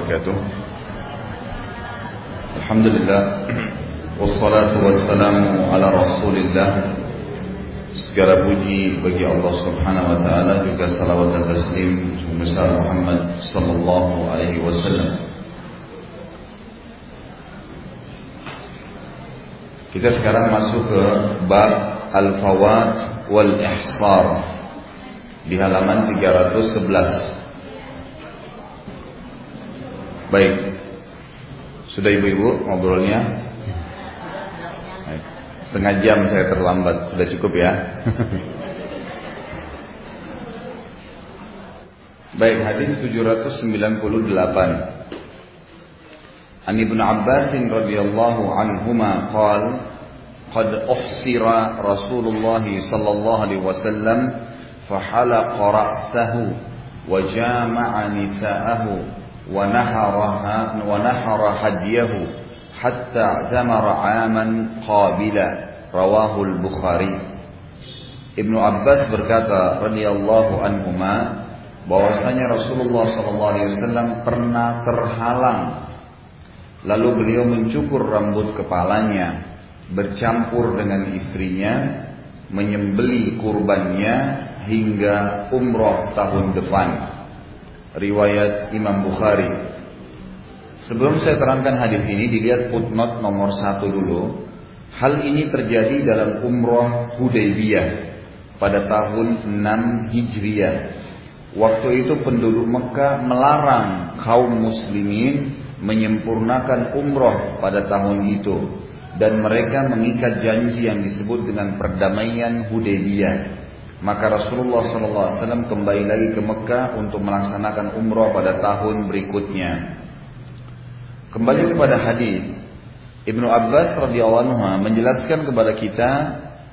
الله وبركاته الحمد لله والصلاة والسلام على رسول الله Segala puji bagi Allah Subhanahu wa taala juga salawat dan taslim besar Muhammad sallallahu alaihi wasallam. Kita sekarang masuk ke bab al-fawat wal ihsar di halaman 311. Baik. Sudah ibu-ibu ngobrolnya? Setengah jam saya terlambat, sudah cukup ya. Baik, hadis 798. An Ibnu Abbas radhiyallahu anhuma qala قد أحصر رسول الله صلى الله عليه وسلم فحلق رأسه وجامع نساءه ونحرها ونحر هديه hatta zamara aman qabila rawahul Bukhari Ibnu Abbas berkata radhiyallahu anhuma bahwasanya Rasulullah SAW pernah terhalang lalu beliau mencukur rambut kepalanya bercampur dengan istrinya menyembeli kurbannya hingga umroh tahun depan riwayat Imam Bukhari Sebelum saya terangkan hadis ini, dilihat footnote nomor satu dulu. Hal ini terjadi dalam umroh Hudaybiyah pada tahun 6 Hijriah. Waktu itu penduduk Mekah melarang kaum muslimin menyempurnakan umroh pada tahun itu. Dan mereka mengikat janji yang disebut dengan perdamaian Hudaybiyah. Maka Rasulullah SAW kembali lagi ke Mekah untuk melaksanakan umroh pada tahun berikutnya. Kembali kepada hadis Ibnu Abbas radhiyallahu anhu menjelaskan kepada kita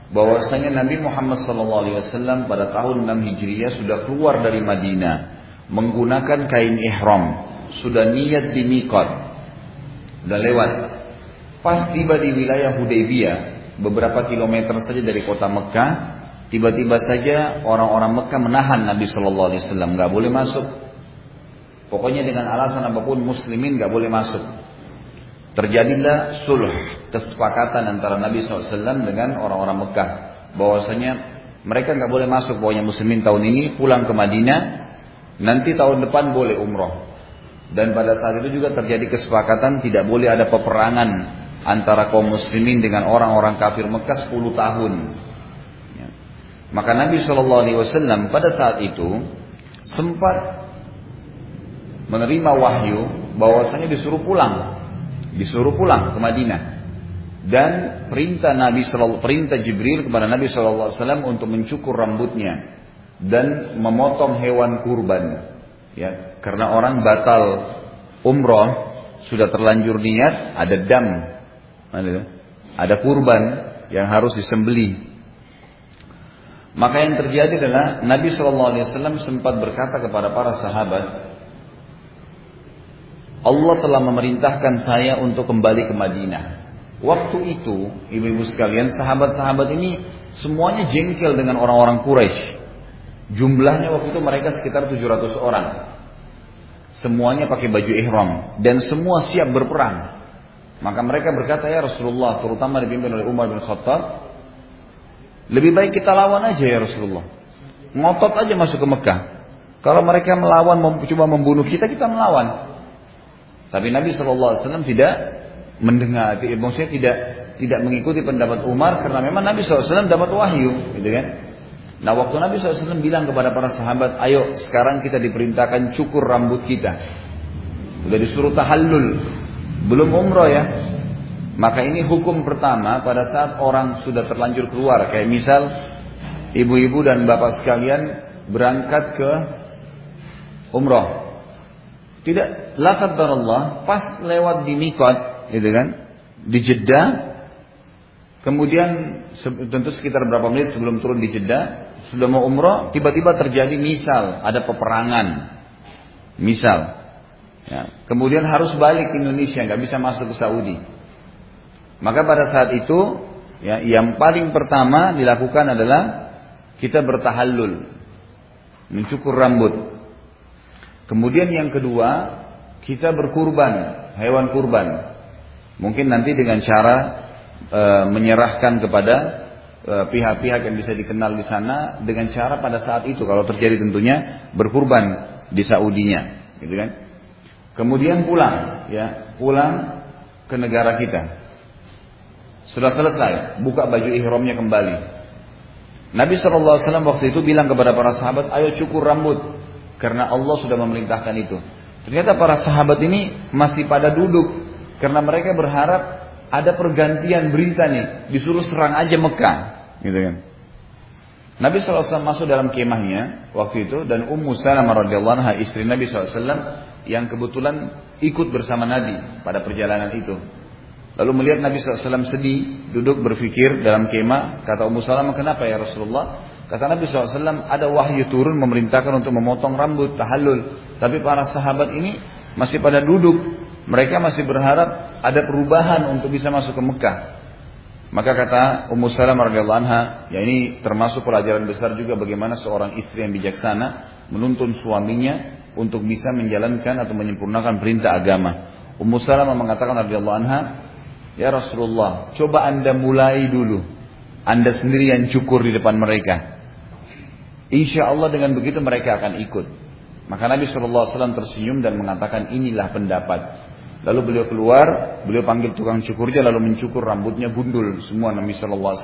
bahwasanya Nabi Muhammad SAW pada tahun 6 Hijriah sudah keluar dari Madinah menggunakan kain ihram, sudah niat di miqat. Sudah lewat. Pas tiba di wilayah Hudaybiyah, beberapa kilometer saja dari kota Mekah, tiba-tiba saja orang-orang Mekah menahan Nabi Shallallahu alaihi wasallam, nggak boleh masuk Pokoknya dengan alasan apa pun muslimin gak boleh masuk. Terjadilah sulh, kesepakatan antara Nabi SAW dengan orang-orang Mekah. Bahwasanya mereka gak boleh masuk, pokoknya muslimin tahun ini pulang ke Madinah, nanti tahun depan boleh umroh. Dan pada saat itu juga terjadi kesepakatan tidak boleh ada peperangan antara kaum muslimin dengan orang-orang kafir Mekah 10 tahun. Maka Nabi SAW pada saat itu sempat menerima wahyu bahwasanya disuruh pulang, disuruh pulang ke Madinah. Dan perintah Nabi Shallallahu perintah Jibril kepada Nabi Shallallahu Alaihi Wasallam untuk mencukur rambutnya dan memotong hewan kurban. Ya, karena orang batal umroh sudah terlanjur niat ada dam, ada kurban yang harus disembeli. Maka yang terjadi adalah Nabi Wasallam sempat berkata kepada para sahabat, Allah telah memerintahkan saya untuk kembali ke Madinah. Waktu itu, ibu-ibu sekalian, sahabat-sahabat ini semuanya jengkel dengan orang-orang Quraisy. Jumlahnya waktu itu mereka sekitar 700 orang. Semuanya pakai baju ihram dan semua siap berperang. Maka mereka berkata, "Ya Rasulullah, terutama dipimpin oleh Umar bin Khattab, lebih baik kita lawan aja ya Rasulullah. Ngotot aja masuk ke Mekah. Kalau mereka melawan, coba membunuh kita, kita melawan. Tapi Nabi SAW tidak mendengar, maksudnya tidak tidak mengikuti pendapat Umar karena memang Nabi SAW dapat wahyu, gitu kan? Nah waktu Nabi SAW bilang kepada para sahabat, ayo sekarang kita diperintahkan cukur rambut kita. Sudah disuruh tahallul, belum umroh ya. Maka ini hukum pertama pada saat orang sudah terlanjur keluar. Kayak misal ibu-ibu dan bapak sekalian berangkat ke umroh. Tidak lafaz Allah pas lewat di Mikot, gitu kan? Di Jeddah. Kemudian tentu sekitar berapa menit sebelum turun di Jeddah, sudah mau umroh, tiba-tiba terjadi misal ada peperangan. Misal. Ya. Kemudian harus balik ke Indonesia, nggak bisa masuk ke Saudi. Maka pada saat itu, ya, yang paling pertama dilakukan adalah kita bertahallul, mencukur rambut. Kemudian yang kedua, kita berkurban, hewan kurban. Mungkin nanti dengan cara e, menyerahkan kepada eh, pihak-pihak yang bisa dikenal di sana dengan cara pada saat itu kalau terjadi tentunya berkurban di Saudinya, gitu kan? Kemudian pulang, ya, pulang ke negara kita. Setelah selesai, buka baju ihramnya kembali. Nabi SAW waktu itu bilang kepada para sahabat, ayo cukur rambut. Karena Allah sudah memerintahkan itu. Ternyata para sahabat ini masih pada duduk. Karena mereka berharap ada pergantian berita nih. Disuruh serang aja Mekah. Gitu kan. Nabi SAW masuk dalam kemahnya waktu itu dan Ummu Salamah radhiyallahu anha istri Nabi SAW yang kebetulan ikut bersama Nabi pada perjalanan itu. Lalu melihat Nabi SAW sedih, duduk berpikir dalam kemah, kata Ummu Salamah, kenapa ya Rasulullah? Kata Nabi SAW, ada wahyu turun memerintahkan untuk memotong rambut, tahallul. Tapi para sahabat ini masih pada duduk. Mereka masih berharap ada perubahan untuk bisa masuk ke Mekah. Maka kata Ummu Salamah radhiyallahu anha, ya ini termasuk pelajaran besar juga bagaimana seorang istri yang bijaksana menuntun suaminya untuk bisa menjalankan atau menyempurnakan perintah agama. Ummu Salamah mengatakan radhiyallahu anha, Ya Rasulullah, coba anda mulai dulu. Anda sendiri yang cukur di depan mereka. Insya Allah dengan begitu mereka akan ikut. Maka Nabi SAW tersenyum dan mengatakan inilah pendapat. Lalu beliau keluar, beliau panggil tukang cukurnya lalu mencukur rambutnya gundul semua Nabi SAW.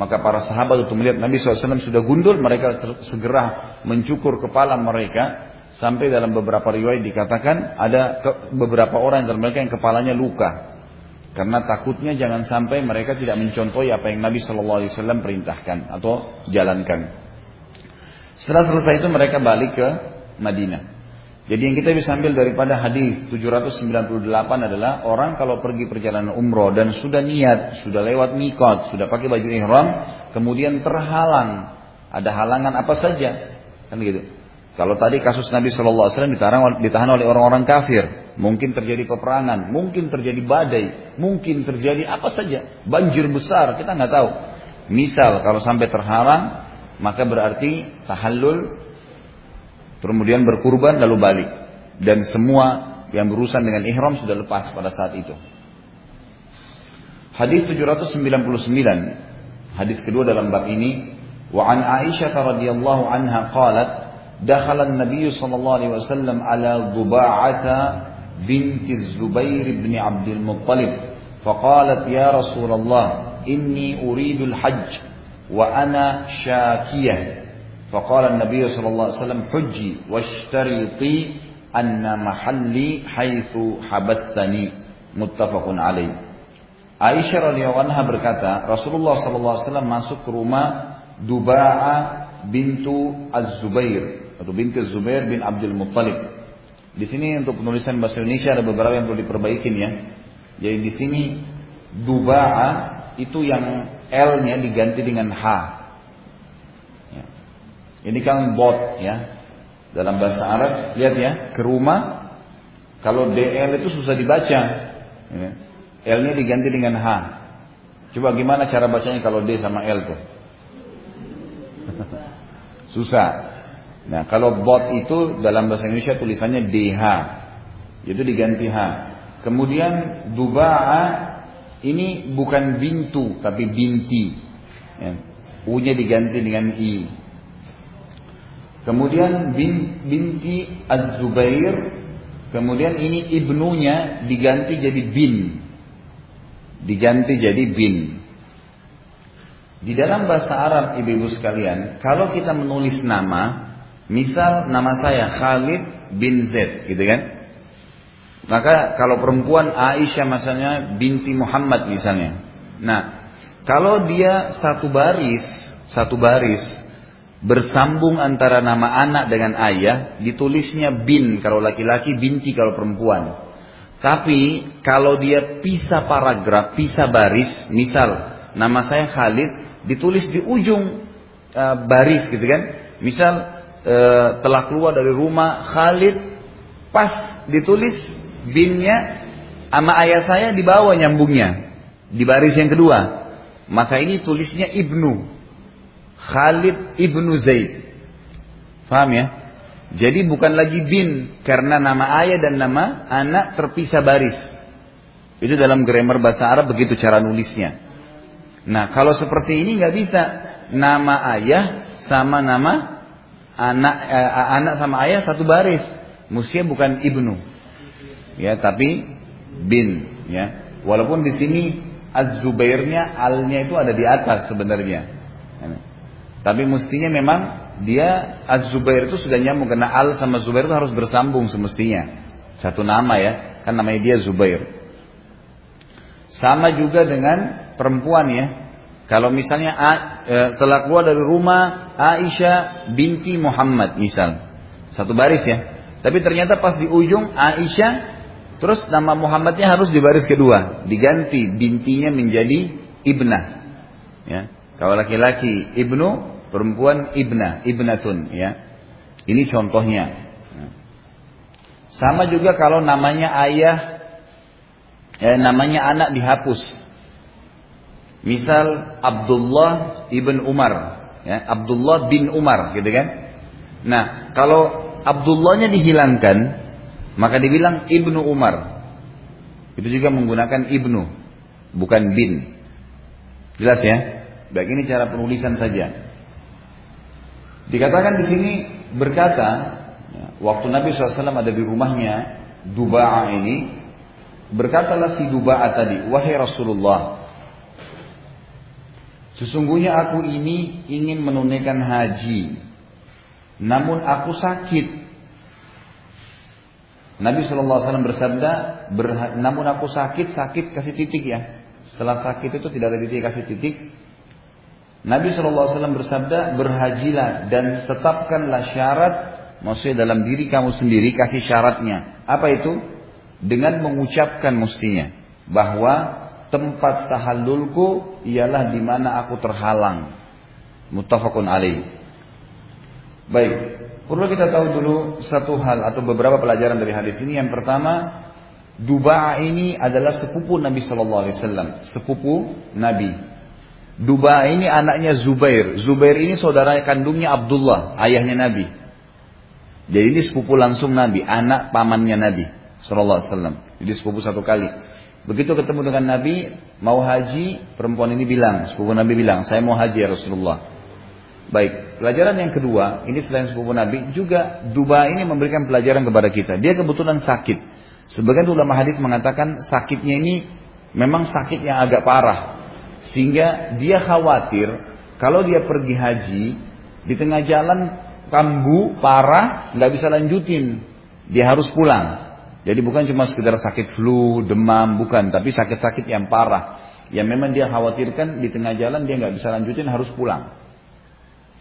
Maka para sahabat untuk melihat Nabi SAW sudah gundul, mereka segera mencukur kepala mereka. Sampai dalam beberapa riwayat dikatakan ada beberapa orang dari mereka yang kepalanya luka. Karena takutnya jangan sampai mereka tidak mencontohi apa yang Nabi Shallallahu Alaihi Wasallam perintahkan atau jalankan. Setelah selesai itu mereka balik ke Madinah. Jadi yang kita bisa ambil daripada hadis 798 adalah orang kalau pergi perjalanan umroh dan sudah niat, sudah lewat mikot, sudah pakai baju ihram, kemudian terhalang, ada halangan apa saja, kan gitu. Kalau tadi kasus Nabi Shallallahu Alaihi ditahan oleh orang-orang kafir, Mungkin terjadi peperangan, mungkin terjadi badai, mungkin terjadi apa saja, banjir besar, kita nggak tahu. Misal kalau sampai terhalang, maka berarti tahallul, kemudian berkurban lalu balik. Dan semua yang berurusan dengan ihram sudah lepas pada saat itu. Hadis 799, hadis kedua dalam bab ini, wa an Aisyah radhiyallahu anha qalat, dakhala an-nabiy sallallahu alaihi wasallam ala dhuba'ata بنت الزبير بن عبد المطلب فقالت يا رسول الله إني أريد الحج وأنا شاكية فقال النبي صلى الله عليه وسلم حجي واشترطي أن محلي حيث حبستني متفق عليه Aisyah radhiyallahu anha berkata, Rasulullah sallallahu alaihi wasallam masuk ke rumah Duba'a bintu Az-Zubair atau binti Zubair bin Abdul Muttalib Di sini untuk penulisan bahasa Indonesia ada beberapa yang perlu diperbaikin ya. Jadi di sini duba'a itu yang L-nya diganti dengan H. Ya. Ini kan bot ya. Dalam bahasa Arab lihat ya ke rumah kalau DL itu susah dibaca. Ya. L-nya diganti dengan H. Coba gimana cara bacanya kalau D sama L tuh? susah. Nah, kalau bot itu dalam bahasa Indonesia tulisannya DH. Itu diganti H. Kemudian duba'a ini bukan bintu tapi binti. Ya. U-nya diganti dengan I. Kemudian bin, binti Az-Zubair. Kemudian ini ibnunya diganti jadi bin. Diganti jadi bin. Di dalam bahasa Arab ibu-ibu sekalian, kalau kita menulis nama, Misal nama saya Khalid bin Z, gitu kan? Maka kalau perempuan Aisyah misalnya binti Muhammad misalnya. Nah, kalau dia satu baris, satu baris bersambung antara nama anak dengan ayah, ditulisnya bin kalau laki-laki, binti kalau perempuan. Tapi kalau dia pisah paragraf, pisah baris, misal nama saya Khalid ditulis di ujung uh, baris gitu kan. Misal e, telah keluar dari rumah Khalid pas ditulis binnya sama ayah saya di bawah nyambungnya di baris yang kedua maka ini tulisnya ibnu Khalid ibnu Zaid paham ya Jadi bukan lagi bin karena nama ayah dan nama anak terpisah baris. Itu dalam grammar bahasa Arab begitu cara nulisnya. Nah kalau seperti ini nggak bisa nama ayah sama nama anak eh, anak sama ayah satu baris. Mestinya bukan ibnu, ya tapi bin, ya. Walaupun di sini Az-Zubairnya alnya itu ada di atas sebenarnya. Tapi mestinya memang dia Az-Zubair itu sudah nyambung karena Al sama Zubair itu harus bersambung semestinya. Satu nama ya, kan namanya dia Zubair. Sama juga dengan perempuan ya. Kalau misalnya e, setelah keluar dari rumah Aisyah binti Muhammad misal. Satu baris ya. Tapi ternyata pas di ujung Aisyah terus nama Muhammadnya harus di baris kedua, diganti bintinya menjadi Ibnah. Ya. Kalau laki-laki Ibnu, perempuan ibna, ibnatun ya. Ini contohnya. Sama juga kalau namanya ayah, eh, namanya anak dihapus. Misal Abdullah ibn Umar, ya, Abdullah bin Umar, gitu kan? Nah, kalau Abdullahnya dihilangkan, maka dibilang ibnu Umar. Itu juga menggunakan ibnu, bukan bin. Jelas ya? Baik ini cara penulisan saja. Dikatakan di sini berkata, ya, waktu Nabi SAW ada di rumahnya, Duba'a ini, berkatalah si Duba'a tadi, wahai Rasulullah, sesungguhnya aku ini ingin menunaikan haji, namun aku sakit. Nabi SAW bersabda, namun aku sakit, sakit kasih titik ya. Setelah sakit itu tidak ada titik kasih titik, Nabi SAW bersabda, berhajilah dan tetapkanlah syarat, maksudnya dalam diri kamu sendiri kasih syaratnya. Apa itu? Dengan mengucapkan mestinya bahwa tempat tahallulku ialah di mana aku terhalang. Muttafaqun alaih. Baik, perlu kita tahu dulu satu hal atau beberapa pelajaran dari hadis ini. Yang pertama, Duba'a ini adalah sepupu Nabi Sallallahu Alaihi Wasallam, sepupu Nabi Duba ini anaknya Zubair. Zubair ini saudara kandungnya Abdullah, ayahnya Nabi. Jadi ini sepupu langsung Nabi, anak pamannya Nabi Sallallahu Alaihi Wasallam. Jadi sepupu satu kali. Begitu ketemu dengan Nabi, mau haji, perempuan ini bilang, sepupu Nabi bilang, saya mau haji ya Rasulullah. Baik, pelajaran yang kedua, ini selain sepupu Nabi, juga Duba ini memberikan pelajaran kepada kita. Dia kebetulan sakit. Sebagian ulama hadis mengatakan sakitnya ini memang sakit yang agak parah. Sehingga dia khawatir kalau dia pergi haji di tengah jalan kambuh parah nggak bisa lanjutin, dia harus pulang. Jadi bukan cuma sekedar sakit flu, demam, bukan, tapi sakit-sakit yang parah. Yang memang dia khawatirkan di tengah jalan dia nggak bisa lanjutin harus pulang.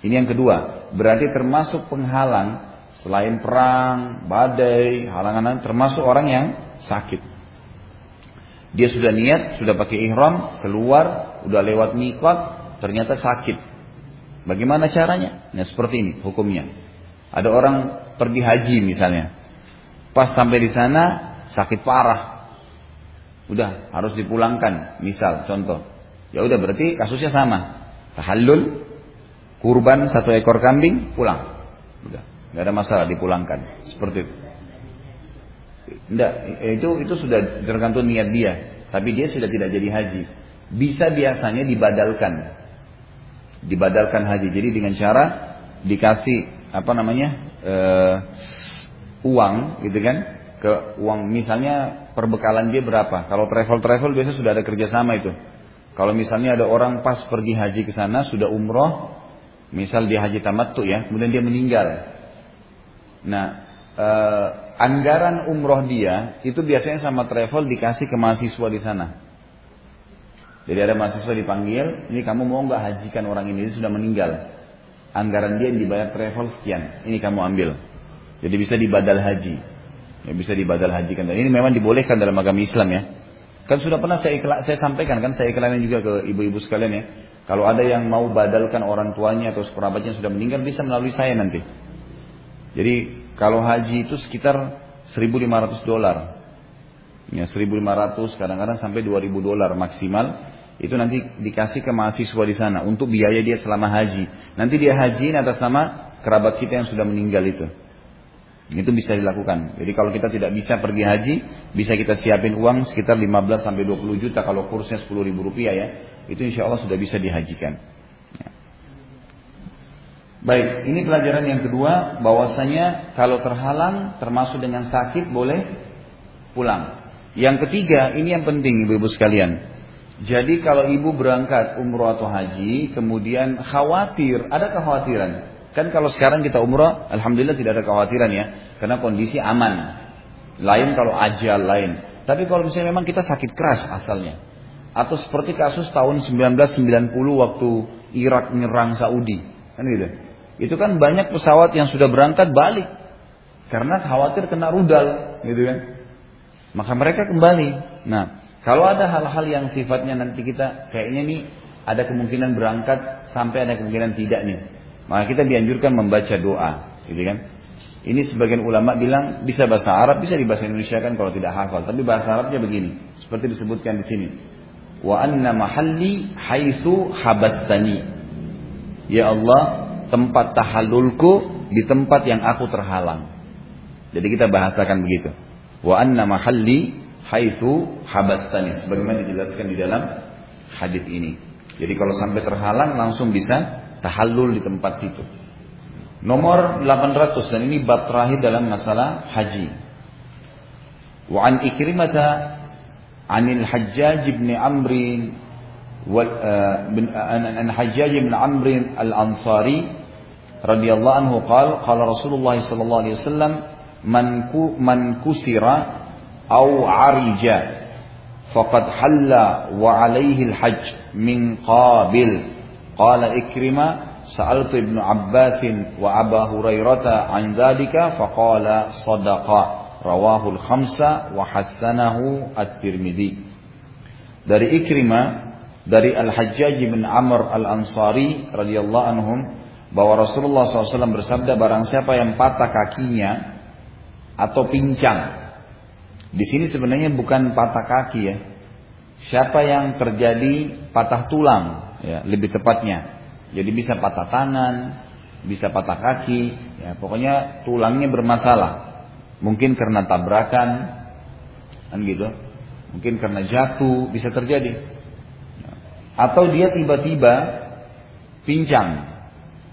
Ini yang kedua, berarti termasuk penghalang selain perang, badai, halangan termasuk orang yang sakit. Dia sudah niat, sudah pakai ihram, keluar, udah lewat mikot, ternyata sakit. Bagaimana caranya? Nah seperti ini hukumnya. Ada orang pergi haji misalnya. Pas sampai di sana sakit parah. Udah harus dipulangkan. Misal contoh. Ya udah berarti kasusnya sama. Tahallul, kurban satu ekor kambing, pulang. Udah, nggak ada masalah dipulangkan. Seperti itu. Enggak, itu itu sudah tergantung niat dia. Tapi dia sudah tidak jadi haji. Bisa biasanya dibadalkan. Dibadalkan haji. Jadi dengan cara dikasih apa namanya uh, uang gitu kan ke uang misalnya perbekalan dia berapa. Kalau travel travel biasa sudah ada kerjasama itu. Kalau misalnya ada orang pas pergi haji ke sana sudah umroh, misal dia haji tamat tuh ya, kemudian dia meninggal. Nah, eh, anggaran umroh dia itu biasanya sama travel dikasih ke mahasiswa di sana. Jadi ada mahasiswa dipanggil, ini kamu mau nggak hajikan orang ini, dia sudah meninggal. Anggaran dia yang dibayar travel sekian, ini kamu ambil. Jadi bisa dibadal haji. Ya, bisa dibadal hajikan. Dan ini memang dibolehkan dalam agama Islam ya. Kan sudah pernah saya, iklan, saya sampaikan kan, saya iklanin juga ke ibu-ibu sekalian ya. Kalau ada yang mau badalkan orang tuanya atau kerabatnya sudah meninggal, bisa melalui saya nanti. Jadi kalau haji itu sekitar 1.500 dolar. Ya 1.500 kadang-kadang sampai 2.000 dolar maksimal. Itu nanti dikasih ke mahasiswa di sana untuk biaya dia selama haji. Nanti dia haji atas nama kerabat kita yang sudah meninggal itu. Itu bisa dilakukan. Jadi kalau kita tidak bisa pergi haji, bisa kita siapin uang sekitar 15 sampai 20 juta kalau kursnya 10 ribu rupiah ya. Itu insya Allah sudah bisa dihajikan. Ya. Baik, ini pelajaran yang kedua bahwasanya kalau terhalang termasuk dengan sakit boleh pulang. Yang ketiga, ini yang penting Ibu-ibu sekalian. Jadi kalau ibu berangkat umroh atau haji, kemudian khawatir, ada kekhawatiran. Kan kalau sekarang kita umroh, alhamdulillah tidak ada kekhawatiran ya, karena kondisi aman. Lain kalau ajal lain. Tapi kalau misalnya memang kita sakit keras asalnya, atau seperti kasus tahun 1990 waktu Irak menyerang Saudi, kan gitu. Itu kan banyak pesawat yang sudah berangkat balik karena khawatir kena rudal, gitu kan. Maka mereka kembali. Nah, kalau ada hal-hal yang sifatnya nanti kita kayaknya nih ada kemungkinan berangkat sampai ada kemungkinan tidak nih. Maka kita dianjurkan membaca doa, gitu kan? Ini sebagian ulama bilang bisa bahasa Arab, bisa di bahasa Indonesia kan kalau tidak hafal. Tapi bahasa Arabnya begini, seperti disebutkan di sini. Wa anna mahalli haitsu habastani. Ya Allah, tempat tahallulku di tempat yang aku terhalang. Jadi kita bahasakan begitu. Wa anna mahalli haitsu habastani sebagaimana dijelaskan di dalam hadis ini. Jadi kalau sampai terhalang langsung bisa tahallul di tempat situ. Nomor 800 dan ini bab terakhir dalam masalah haji. Wa an ikrimata anil Hajjaj eh, bin eh, Amr an Hajjaj bin Amr al-Ansari radhiyallahu anhu qala qala Rasulullah sallallahu alaihi wasallam man ku man kusira aw arija faqad halla wa alaihi al-hajj min qabil Qala ikrima sa'altu Ibnu Abbasin wa Aba Hurairata an dhalika faqala sadaqa rawahul khamsa wa hassanahu at-tirmidhi. Dari ikrima dari Al-Hajjaj bin Amr Al-Ansari radhiyallahu anhum bahwa Rasulullah SAW bersabda barang siapa yang patah kakinya atau pincang. Di sini sebenarnya bukan patah kaki ya. Siapa yang terjadi patah tulang ya, lebih tepatnya. Jadi bisa patah tangan, bisa patah kaki, ya, pokoknya tulangnya bermasalah. Mungkin karena tabrakan, kan gitu. Mungkin karena jatuh, bisa terjadi. Atau dia tiba-tiba pincang.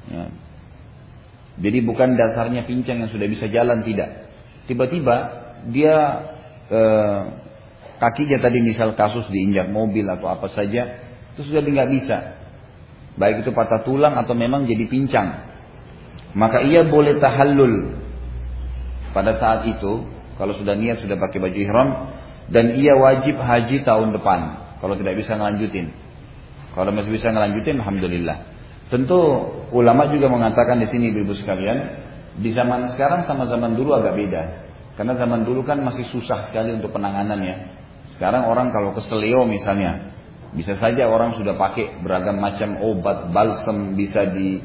Ya. Jadi bukan dasarnya pincang yang sudah bisa jalan, tidak. Tiba-tiba dia eh, kakinya tadi misal kasus diinjak mobil atau apa saja, itu sudah nggak bisa. Baik itu patah tulang atau memang jadi pincang. Maka ia boleh tahallul pada saat itu kalau sudah niat sudah pakai baju ihram dan ia wajib haji tahun depan kalau tidak bisa ngelanjutin. Kalau masih bisa ngelanjutin alhamdulillah. Tentu ulama juga mengatakan di sini ibu sekalian, di zaman sekarang sama zaman dulu agak beda. Karena zaman dulu kan masih susah sekali untuk penanganannya. Sekarang orang kalau keselio misalnya, bisa saja orang sudah pakai beragam macam obat, balsam, bisa di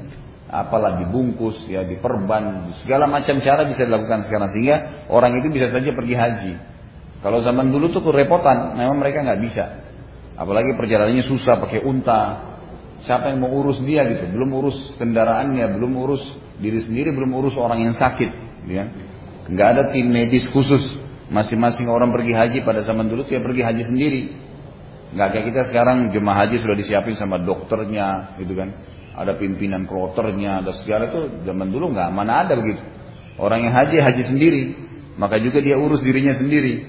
apalah dibungkus, ya diperban, segala macam cara bisa dilakukan sekarang sehingga orang itu bisa saja pergi haji. Kalau zaman dulu tuh kerepotan, memang mereka nggak bisa. Apalagi perjalanannya susah pakai unta. Siapa yang mau urus dia gitu? Belum urus kendaraannya, belum urus diri sendiri, belum urus orang yang sakit. Ya. Nggak ada tim medis khusus. Masing-masing orang pergi haji pada zaman dulu dia pergi haji sendiri. Nggak kayak kita sekarang jemaah haji sudah disiapin sama dokternya, gitu kan. Ada pimpinan kloternya, ada segala itu zaman dulu nggak mana ada begitu. Orang yang haji haji sendiri, maka juga dia urus dirinya sendiri.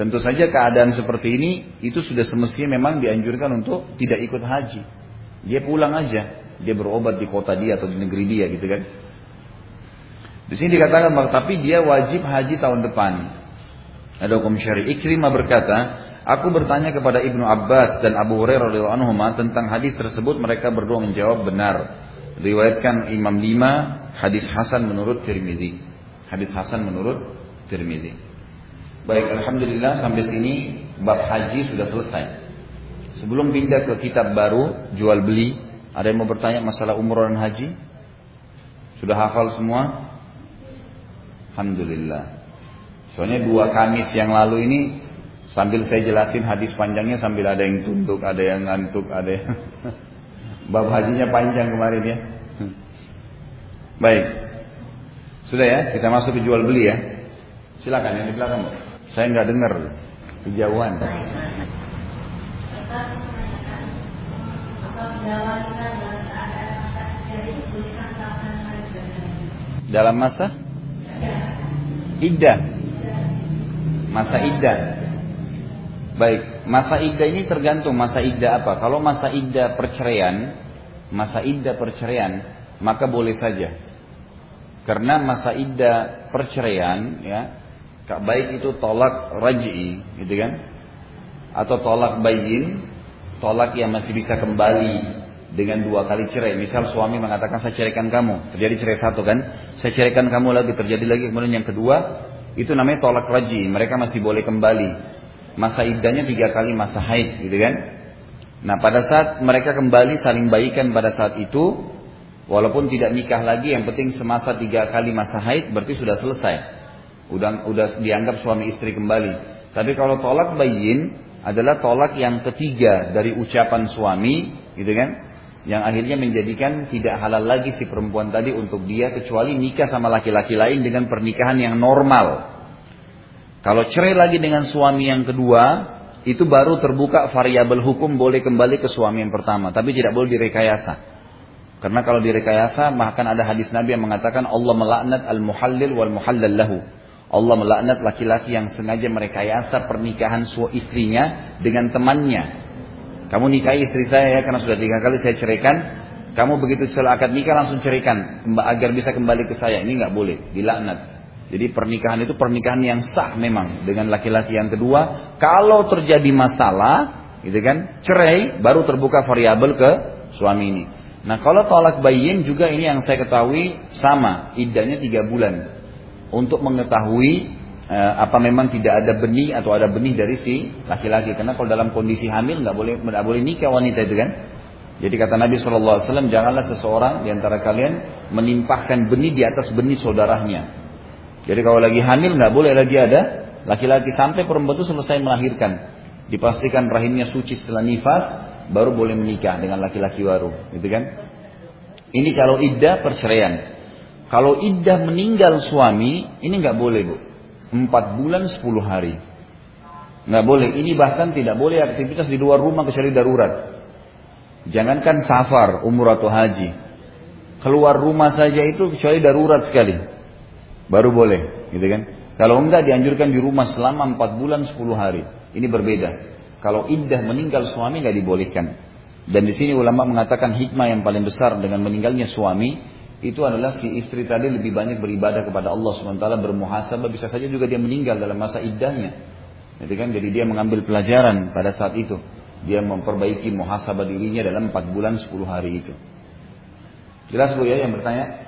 Tentu saja keadaan seperti ini itu sudah semestinya memang dianjurkan untuk tidak ikut haji. Dia pulang aja, dia berobat di kota dia atau di negeri dia gitu kan. Di sini dikatakan tapi dia wajib haji tahun depan. Ada hukum syari. Ikrimah berkata, aku bertanya kepada Ibnu Abbas dan Abu Hurairah radhiyallahu anhu tentang hadis tersebut mereka berdua menjawab benar. Riwayatkan Imam Lima, hadis Hasan menurut Tirmizi. Hadis Hasan menurut Tirmizi. Baik, alhamdulillah sampai sini bab haji sudah selesai. Sebelum pindah ke kitab baru jual beli, ada yang mau bertanya masalah umroh dan haji? Sudah hafal semua? Alhamdulillah. Soalnya dua Kamis yang lalu ini sambil saya jelasin hadis panjangnya sambil ada yang tunduk, ada yang ngantuk, ada yang bab hajinya panjang kemarin ya. Baik. Sudah ya, kita masuk ke jual beli ya. Silakan yang di belakang. Saya nggak dengar kejauhan. Dalam masa iddah. Masa iddah. Baik, masa iddah ini tergantung masa iddah apa. Kalau masa iddah perceraian, masa iddah perceraian, maka boleh saja. Karena masa iddah perceraian ya, baik itu tolak raj'i, gitu kan? Atau tolak bayin, tolak yang masih bisa kembali dengan dua kali cerai. Misal suami mengatakan saya ceraikan kamu, terjadi cerai satu kan, saya ceraikan kamu lagi, terjadi lagi kemudian yang kedua, itu namanya tolak raji. Mereka masih boleh kembali. Masa iddahnya tiga kali masa haid, gitu kan? Nah pada saat mereka kembali saling baikan pada saat itu, walaupun tidak nikah lagi, yang penting semasa tiga kali masa haid berarti sudah selesai. Udah, udah dianggap suami istri kembali. Tapi kalau tolak bayin adalah tolak yang ketiga dari ucapan suami, gitu kan? yang akhirnya menjadikan tidak halal lagi si perempuan tadi untuk dia kecuali nikah sama laki-laki lain dengan pernikahan yang normal. Kalau cerai lagi dengan suami yang kedua, itu baru terbuka variabel hukum boleh kembali ke suami yang pertama, tapi tidak boleh direkayasa. Karena kalau direkayasa, bahkan ada hadis Nabi yang mengatakan Allah melaknat al-muhallil wal muhallal lahu. Allah melaknat laki-laki yang sengaja merekayasa pernikahan istrinya dengan temannya kamu nikahi istri saya ya karena sudah tiga kali saya ceraikan. Kamu begitu setelah akad nikah langsung ceraikan agar bisa kembali ke saya. Ini nggak boleh, dilaknat. Jadi pernikahan itu pernikahan yang sah memang dengan laki-laki yang kedua. Kalau terjadi masalah, gitu kan, cerai baru terbuka variabel ke suami ini. Nah kalau tolak bayin juga ini yang saya ketahui sama, idahnya tiga bulan untuk mengetahui Eh, apa memang tidak ada benih atau ada benih dari si laki-laki karena kalau dalam kondisi hamil nggak boleh nggak boleh nikah wanita itu kan jadi kata Nabi SAW janganlah seseorang di antara kalian menimpahkan benih di atas benih saudaranya jadi kalau lagi hamil nggak boleh lagi ada laki-laki sampai perempuan itu selesai melahirkan dipastikan rahimnya suci setelah nifas baru boleh menikah dengan laki-laki baru gitu kan ini kalau iddah perceraian kalau iddah meninggal suami ini nggak boleh bu Empat bulan sepuluh hari. Nggak boleh. Ini bahkan tidak boleh aktivitas di luar rumah kecuali darurat. Jangankan safar, umur atau haji. Keluar rumah saja itu kecuali darurat sekali. Baru boleh, gitu kan? Kalau enggak dianjurkan di rumah selama empat bulan sepuluh hari. Ini berbeda. Kalau iddah meninggal suami nggak dibolehkan. Dan di sini ulama mengatakan hikmah yang paling besar dengan meninggalnya suami itu adalah si istri tadi lebih banyak beribadah kepada Allah SWT bermuhasabah bisa saja juga dia meninggal dalam masa iddahnya jadi kan jadi dia mengambil pelajaran pada saat itu dia memperbaiki muhasabah dirinya dalam 4 bulan 10 hari itu jelas Bu ya yang bertanya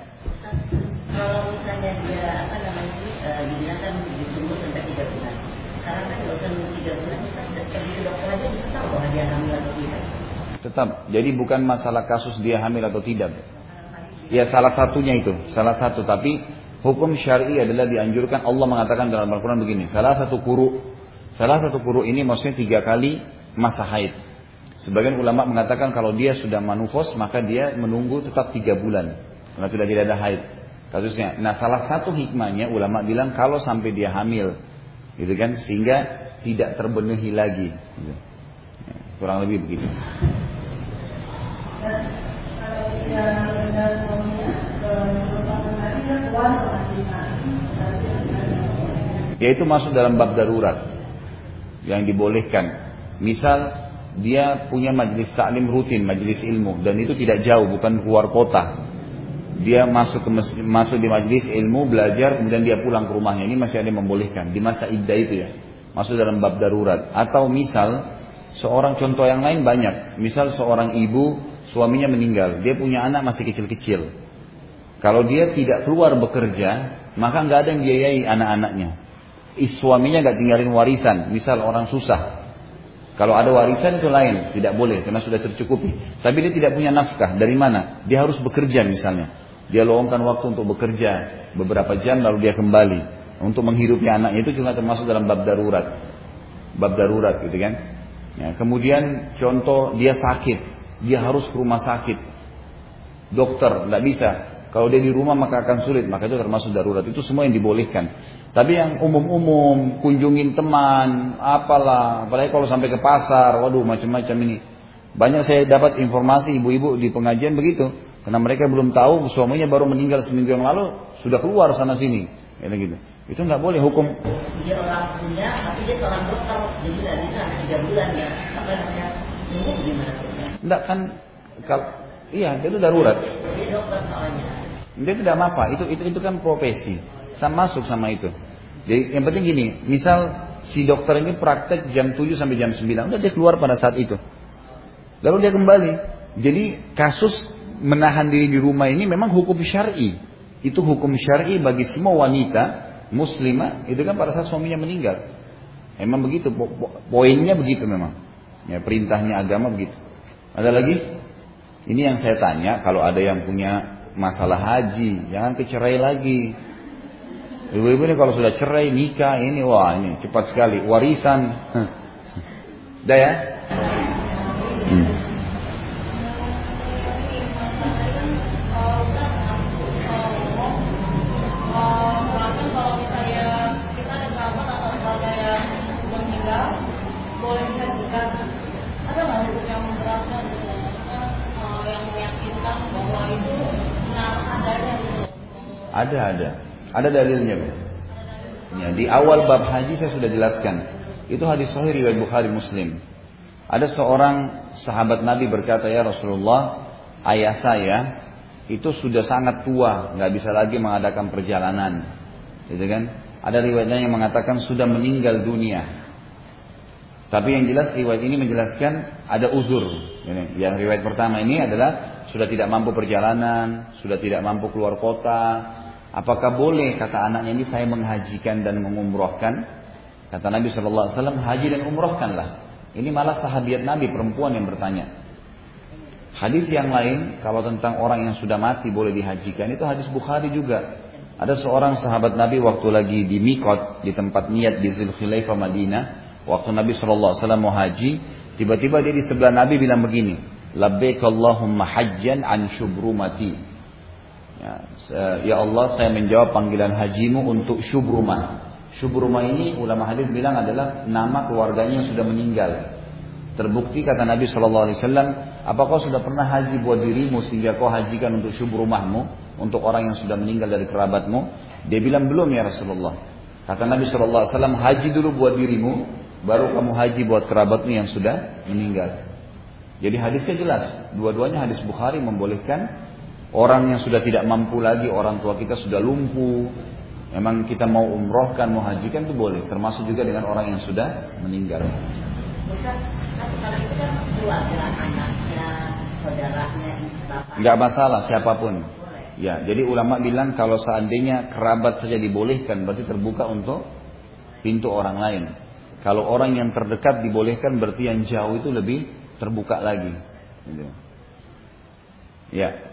kalau misalnya dia apa namanya uh, ditunggu sampai 3 bulan karena kan 3 bulan bisa pergi ke dokter aja bisa tahu bahwa dia hamil atau tidak tetap jadi bukan masalah kasus dia hamil atau tidak Ya salah satunya itu, salah satu. Tapi hukum syari adalah dianjurkan Allah mengatakan dalam Al-Quran begini. Salah satu kuru, salah satu kuru ini maksudnya tiga kali masa haid. Sebagian ulama mengatakan kalau dia sudah manufos maka dia menunggu tetap tiga bulan karena sudah tidak ada haid kasusnya. Nah salah satu hikmahnya ulama bilang kalau sampai dia hamil, gitu kan sehingga tidak terbenahi lagi. Gitu. Ya, kurang lebih begitu. Yaitu masuk dalam bab darurat yang dibolehkan. Misal dia punya majelis taklim rutin, majelis ilmu dan itu tidak jauh, bukan keluar kota. Dia masuk ke masuk di majelis ilmu, belajar, kemudian dia pulang ke rumahnya. Ini masih ada yang membolehkan di masa iddah itu ya. Masuk dalam bab darurat. Atau misal seorang contoh yang lain banyak. Misal seorang ibu suaminya meninggal, dia punya anak masih kecil-kecil. Kalau dia tidak keluar bekerja, maka nggak ada yang biayai anak-anaknya. Suaminya nggak tinggalin warisan, misal orang susah. Kalau ada warisan itu lain, tidak boleh karena sudah tercukupi. Tapi dia tidak punya nafkah, dari mana? Dia harus bekerja misalnya. Dia luangkan waktu untuk bekerja beberapa jam lalu dia kembali untuk menghidupi anaknya itu juga termasuk dalam bab darurat. Bab darurat gitu kan. Ya, kemudian contoh dia sakit, dia harus ke rumah sakit. Dokter, tidak bisa. Kalau dia di rumah maka akan sulit, maka itu termasuk darurat. Itu semua yang dibolehkan. Tapi yang umum-umum, kunjungin teman, apalah, apalagi kalau sampai ke pasar, waduh macam-macam ini. Banyak saya dapat informasi ibu-ibu di pengajian begitu. Karena mereka belum tahu suaminya baru meninggal seminggu yang lalu, sudah keluar sana sini. Ya, gitu. Itu nggak boleh hukum. Dia orang punya, tapi dia seorang dokter, jadi bisa tiga bulan ya. Apa namanya? Ini gimana? Enggak kan, kalau iya itu darurat. Dia dokter soalnya. Dia tidak apa, itu itu itu kan profesi sama masuk sama itu. Jadi yang penting gini, misal si dokter ini praktek jam 7 sampai jam 9, udah dia keluar pada saat itu. Lalu dia kembali. Jadi kasus menahan diri di rumah ini memang hukum syar'i. Itu hukum syar'i bagi semua wanita muslimah itu kan pada saat suaminya meninggal. Memang begitu, poinnya begitu memang. Ya, perintahnya agama begitu. Ada lagi? Ini yang saya tanya, kalau ada yang punya masalah haji, jangan kecerai lagi. Ibu-ibu ini kalau sudah cerai, nikah, ini wah ini cepat sekali. Warisan. Dah ya? Ada, ada. Ada dalilnya, Pak. Ya, di awal bab haji saya sudah jelaskan. Itu hadis sahih riwayat Bukhari Muslim. Ada seorang sahabat Nabi berkata, "Ya Rasulullah, ayah saya itu sudah sangat tua, nggak bisa lagi mengadakan perjalanan." Gitu kan? Ada riwayatnya yang mengatakan sudah meninggal dunia. Tapi yang jelas riwayat ini menjelaskan ada uzur. Yang riwayat pertama ini adalah sudah tidak mampu perjalanan, sudah tidak mampu keluar kota, Apakah boleh kata anaknya ini saya menghajikan dan mengumrohkan? Kata Nabi Shallallahu Alaihi Wasallam haji dan umrohkanlah. Ini malah sahabat Nabi perempuan yang bertanya. Hadis yang lain kalau tentang orang yang sudah mati boleh dihajikan itu hadis Bukhari juga. Ada seorang sahabat Nabi waktu lagi di Mikot di tempat niat di Zulkhilaifah Madinah, waktu Nabi Shallallahu Alaihi Wasallam mau haji, tiba-tiba dia di sebelah Nabi bilang begini, Labbaik Allahumma hajjan an syubrumati. Ya, ya Allah saya menjawab panggilan hajimu untuk Syubrumah. Syubrumah ini ulama hadis bilang adalah nama keluarganya yang sudah meninggal. Terbukti kata Nabi Shallallahu Alaihi apakah kau sudah pernah haji buat dirimu sehingga kau hajikan untuk syubrumahmu, untuk orang yang sudah meninggal dari kerabatmu? Dia bilang belum ya Rasulullah. Kata Nabi Wasallam, haji dulu buat dirimu, baru kamu haji buat kerabatmu yang sudah meninggal. Jadi hadisnya jelas, dua-duanya hadis Bukhari membolehkan Orang yang sudah tidak mampu lagi, orang tua kita sudah lumpuh. Memang kita mau umrohkan, mau hajikan itu boleh. Termasuk juga dengan orang yang sudah meninggal. Enggak masalah siapa pun. Ya, jadi ulama bilang kalau seandainya kerabat saja dibolehkan, berarti terbuka untuk pintu orang lain. Kalau orang yang terdekat dibolehkan, berarti yang jauh itu lebih terbuka lagi. Gitu. Ya.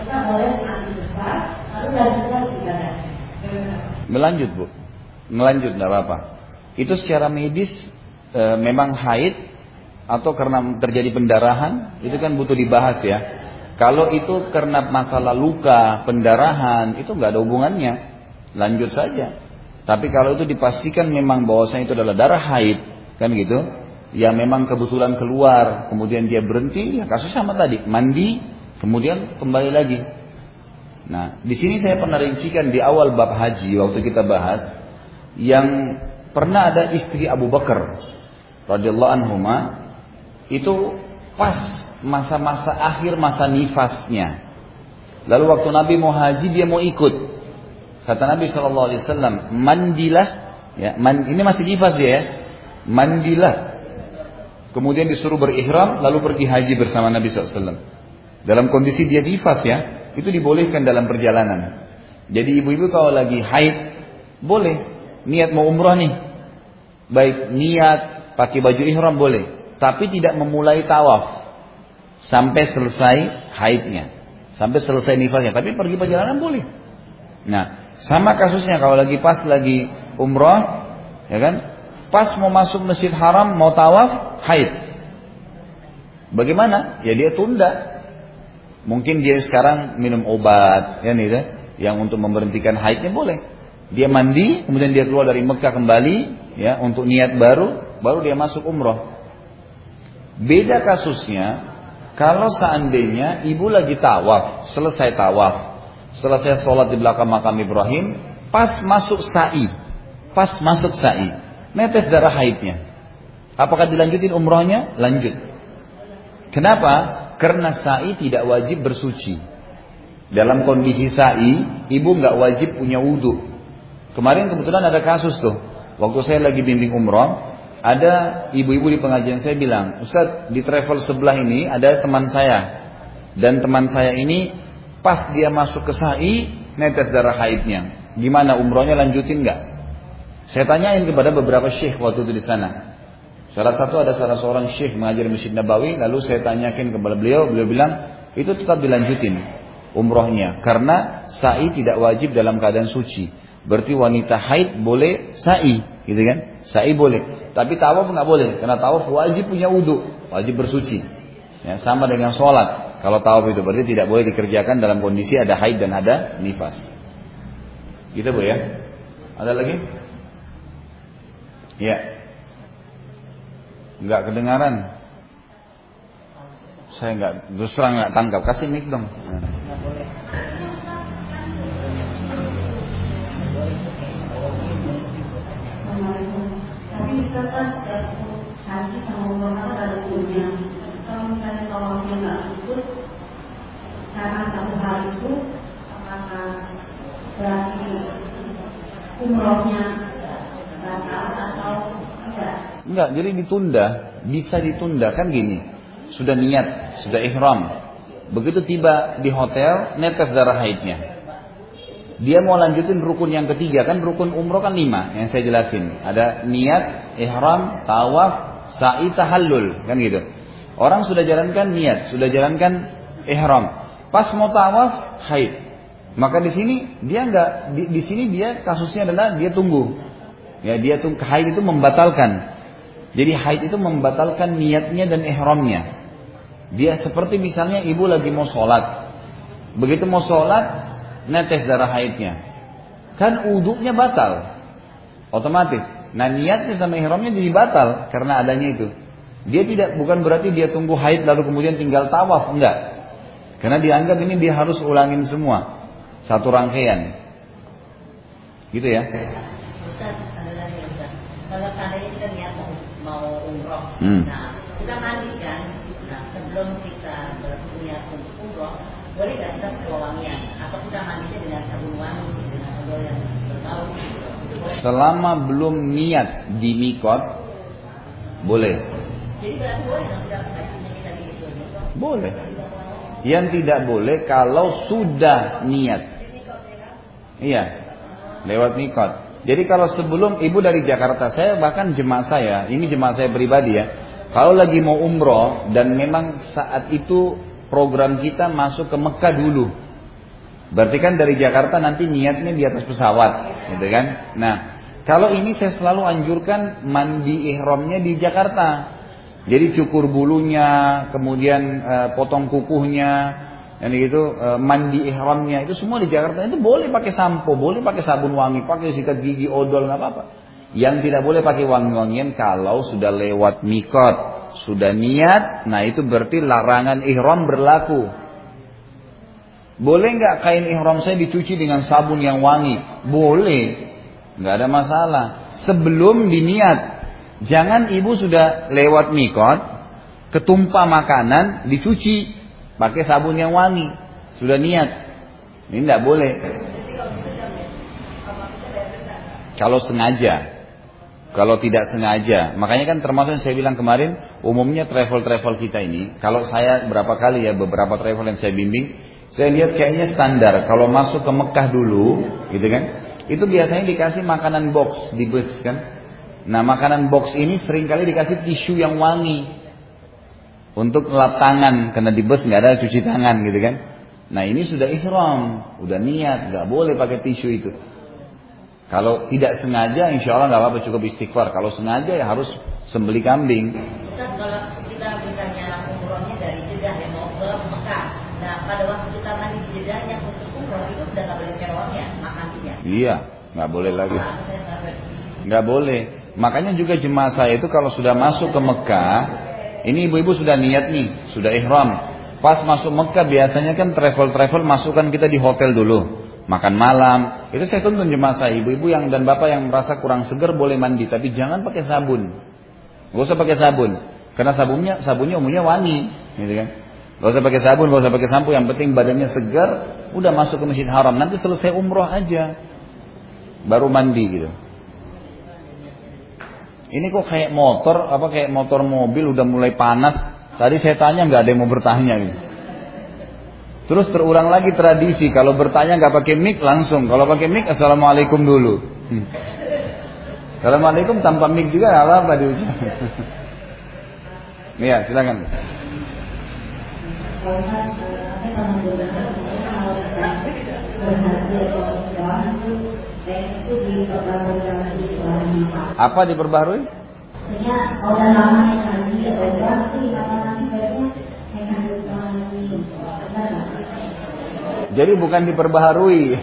kita boleh besar lalu lanjutkan ibadah melanjut bu. Melanjut tidak apa-apa. Itu secara medis e, memang haid atau karena terjadi pendarahan itu kan butuh dibahas ya. Kalau itu karena masalah luka pendarahan itu nggak ada hubungannya. Lanjut saja. Tapi kalau itu dipastikan memang bahwasanya itu adalah darah haid kan gitu? Yang memang kebetulan keluar kemudian dia berhenti ya kasus sama tadi mandi Kemudian kembali lagi. Nah, di sini saya pernah rincikan di awal bab haji waktu kita bahas yang pernah ada istri Abu Bakar radhiyallahu anhu itu pas masa-masa akhir masa nifasnya. Lalu waktu Nabi mau haji dia mau ikut. Kata Nabi Shallallahu Alaihi Wasallam, mandilah, ya, man, ini masih nifas dia ya, mandilah. Kemudian disuruh berihram, lalu pergi haji bersama Nabi SAW. Dalam kondisi dia nifas ya, itu dibolehkan dalam perjalanan. Jadi ibu-ibu kalau lagi haid, boleh. Niat mau umroh nih. Baik niat pakai baju ihram boleh. Tapi tidak memulai tawaf. Sampai selesai haidnya. Sampai selesai nifasnya. Tapi pergi perjalanan boleh. Nah, sama kasusnya kalau lagi pas lagi umroh, ya kan? Pas mau masuk masjid haram, mau tawaf, haid. Bagaimana? Ya dia tunda. Mungkin dia sekarang minum obat, ya nih, ya, yang untuk memberhentikan haidnya boleh. Dia mandi, kemudian dia keluar dari Mekah kembali, ya untuk niat baru, baru dia masuk umroh. Beda kasusnya, kalau seandainya ibu lagi tawaf, selesai tawaf, selesai sholat di belakang makam Ibrahim, pas masuk sa'i, pas masuk sa'i, netes darah haidnya. Apakah dilanjutin umrohnya? Lanjut. Kenapa? Karena sa'i tidak wajib bersuci. Dalam kondisi sa'i, ibu nggak wajib punya wudhu. Kemarin kebetulan ada kasus tuh. Waktu saya lagi bimbing umroh, ada ibu-ibu di pengajian saya bilang, Ustaz di travel sebelah ini ada teman saya. Dan teman saya ini Pas dia masuk ke sa'i, netes darah haidnya. Gimana umrohnya lanjutin nggak? Saya tanyain kepada beberapa syekh waktu itu di sana. Salah satu ada salah seorang syekh mengajar Masjid Nabawi, lalu saya tanyakin kepada beliau, beliau bilang itu tetap dilanjutin umrohnya karena sa'i tidak wajib dalam keadaan suci. Berarti wanita haid boleh sa'i, gitu kan? Sa'i boleh, tapi tawaf nggak boleh karena tawaf wajib punya wudhu, wajib bersuci. Ya, sama dengan sholat. Kalau tawaf itu berarti tidak boleh dikerjakan dalam kondisi ada haid dan ada nifas. Gitu Bu ya. Ada lagi? Ya. Enggak kedengaran. Saya enggak terus terang enggak tangkap. Kasih mic dong. Nggak ikut karena umrohnya batal atau tidak? Enggak, jadi ditunda, bisa ditunda kan gini. Sudah niat, sudah ihram. Begitu tiba di hotel, netes darah haidnya. Dia mau lanjutin rukun yang ketiga kan rukun umroh kan lima yang saya jelasin. Ada niat, ihram, tawaf, sa'i, tahallul kan gitu. Orang sudah jalankan niat, sudah jalankan ihram. Pas mau tawaf, haid. Maka di sini dia enggak di, di sini dia kasusnya adalah dia tunggu. Ya, dia tunggu haid itu membatalkan. Jadi haid itu membatalkan niatnya dan ihramnya. Dia seperti misalnya ibu lagi mau sholat. Begitu mau sholat, netes darah haidnya. Kan uduknya batal. Otomatis. Nah niatnya sama ihramnya jadi batal karena adanya itu. Dia tidak bukan berarti dia tunggu haid lalu kemudian tinggal tawaf, enggak. Karena dianggap ini dia harus ulangin semua satu rangkaian. Gitu ya. Ustaz, kalau seandainya kita niat mau umroh, hmm. nah kita mandikan, nah sebelum kita berniat untuk umroh, boleh nggak kita wangian? Atau kita mandinya dengan sabun wangi, dengan sabun yang berbau? Selama belum niat di mikot, boleh. boleh Yang tidak boleh kalau sudah niat. Iya, lewat mikot. Jadi kalau sebelum ibu dari Jakarta, saya bahkan jemaah saya, ini jemaah saya pribadi ya. Kalau lagi mau umroh dan memang saat itu program kita masuk ke Mekah dulu. Berarti kan dari Jakarta nanti niatnya di atas pesawat, gitu kan? Nah, kalau ini saya selalu anjurkan mandi ihramnya di Jakarta. Jadi cukur bulunya, kemudian e, potong kukuhnya, dan gitu e, mandi ihramnya itu semua di Jakarta itu boleh pakai sampo, boleh pakai sabun wangi, pakai sikat gigi, odol nggak apa-apa. Yang tidak boleh pakai wangi-wangian kalau sudah lewat mikot, sudah niat, nah itu berarti larangan ihram berlaku. Boleh nggak kain ihram saya dicuci dengan sabun yang wangi? Boleh, nggak ada masalah. Sebelum diniat, Jangan ibu sudah lewat mikot, ketumpah makanan, dicuci, pakai sabun yang wangi. Sudah niat. Ini tidak boleh. Kalau sengaja. Kalau tidak sengaja, makanya kan termasuk yang saya bilang kemarin, umumnya travel-travel kita ini, kalau saya berapa kali ya beberapa travel yang saya bimbing, saya lihat kayaknya standar. Kalau masuk ke Mekah dulu, gitu kan, itu biasanya dikasih makanan box di bus kan. Nah makanan box ini sering kali dikasih tisu yang wangi untuk lap tangan karena di bus nggak ada cuci tangan gitu kan. Nah ini sudah ihram, udah niat, nggak boleh pakai tisu itu. Kalau tidak sengaja, insya Allah nggak apa-apa cukup istighfar. Kalau sengaja ya harus sembeli kambing. Ustaz, kalau kita misalnya umrohnya dari Jeddah yang mau ke Mekah, nah pada waktu kita mandi di Jeddah yang untuk umroh itu udah nggak boleh kerong ya makannya? Iya, nggak boleh lagi. Nggak boleh. Makanya juga jemaah saya itu kalau sudah masuk ke Mekah, ini ibu-ibu sudah niat nih, sudah ihram. Pas masuk Mekah biasanya kan travel-travel masukkan kita di hotel dulu makan malam. Itu saya tuntun jemaah saya, ibu-ibu yang dan bapak yang merasa kurang segar boleh mandi, tapi jangan pakai sabun. Gak usah pakai sabun, karena sabunnya sabunnya umumnya wangi, gitu kan. Gak usah pakai sabun, gak usah pakai sampo, yang penting badannya segar, udah masuk ke masjid haram. Nanti selesai umroh aja, baru mandi gitu. Ini kok kayak motor, apa kayak motor mobil udah mulai panas. Tadi saya tanya nggak ada yang mau bertanya gitu. Terus terulang lagi tradisi kalau bertanya nggak pakai mic langsung. Kalau pakai mic assalamualaikum dulu. Hmm. Assalamualaikum tanpa mic juga nggak apa-apa diucap. Iya silakan. Udah apa nanti Jadi bukan diperbaharui.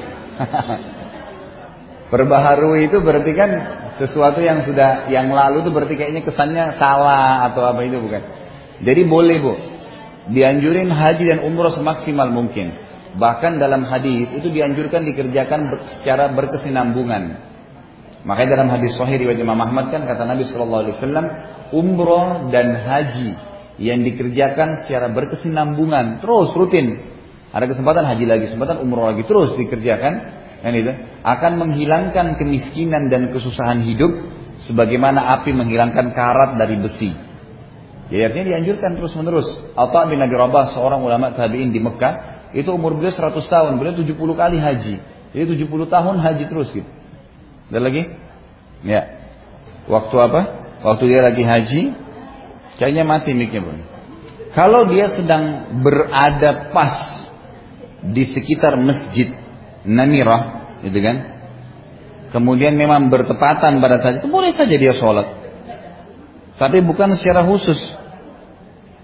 Perbaharui itu berarti kan sesuatu yang sudah yang lalu itu berarti kayaknya kesannya salah atau apa itu bukan. Jadi boleh bu, dianjurin haji dan umroh semaksimal mungkin. Bahkan dalam hadis itu dianjurkan dikerjakan secara berkesinambungan. Makanya dalam hadis Sahih riwayat Imam Ahmad kan kata Nabi Shallallahu Alaihi Wasallam, umroh dan haji yang dikerjakan secara berkesinambungan terus rutin ada kesempatan haji lagi, kesempatan umroh lagi terus dikerjakan, kan itu akan menghilangkan kemiskinan dan kesusahan hidup sebagaimana api menghilangkan karat dari besi. Jadi artinya dianjurkan terus menerus. Atta bin Abi Rabah seorang ulama tabi'in di Mekah, itu umur beliau 100 tahun, beliau 70 kali haji. Jadi 70 tahun haji terus gitu. Ada lagi? Ya. Waktu apa? Waktu dia lagi haji, kayaknya mati miknya pun. Kalau dia sedang berada pas di sekitar masjid Namirah, gitu kan? Kemudian memang bertepatan pada saat itu boleh saja dia sholat, tapi bukan secara khusus,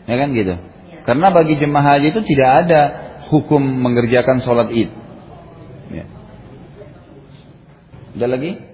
ya kan gitu. Karena bagi jemaah haji itu tidak ada hukum mengerjakan sholat id. Ya. Ada lagi?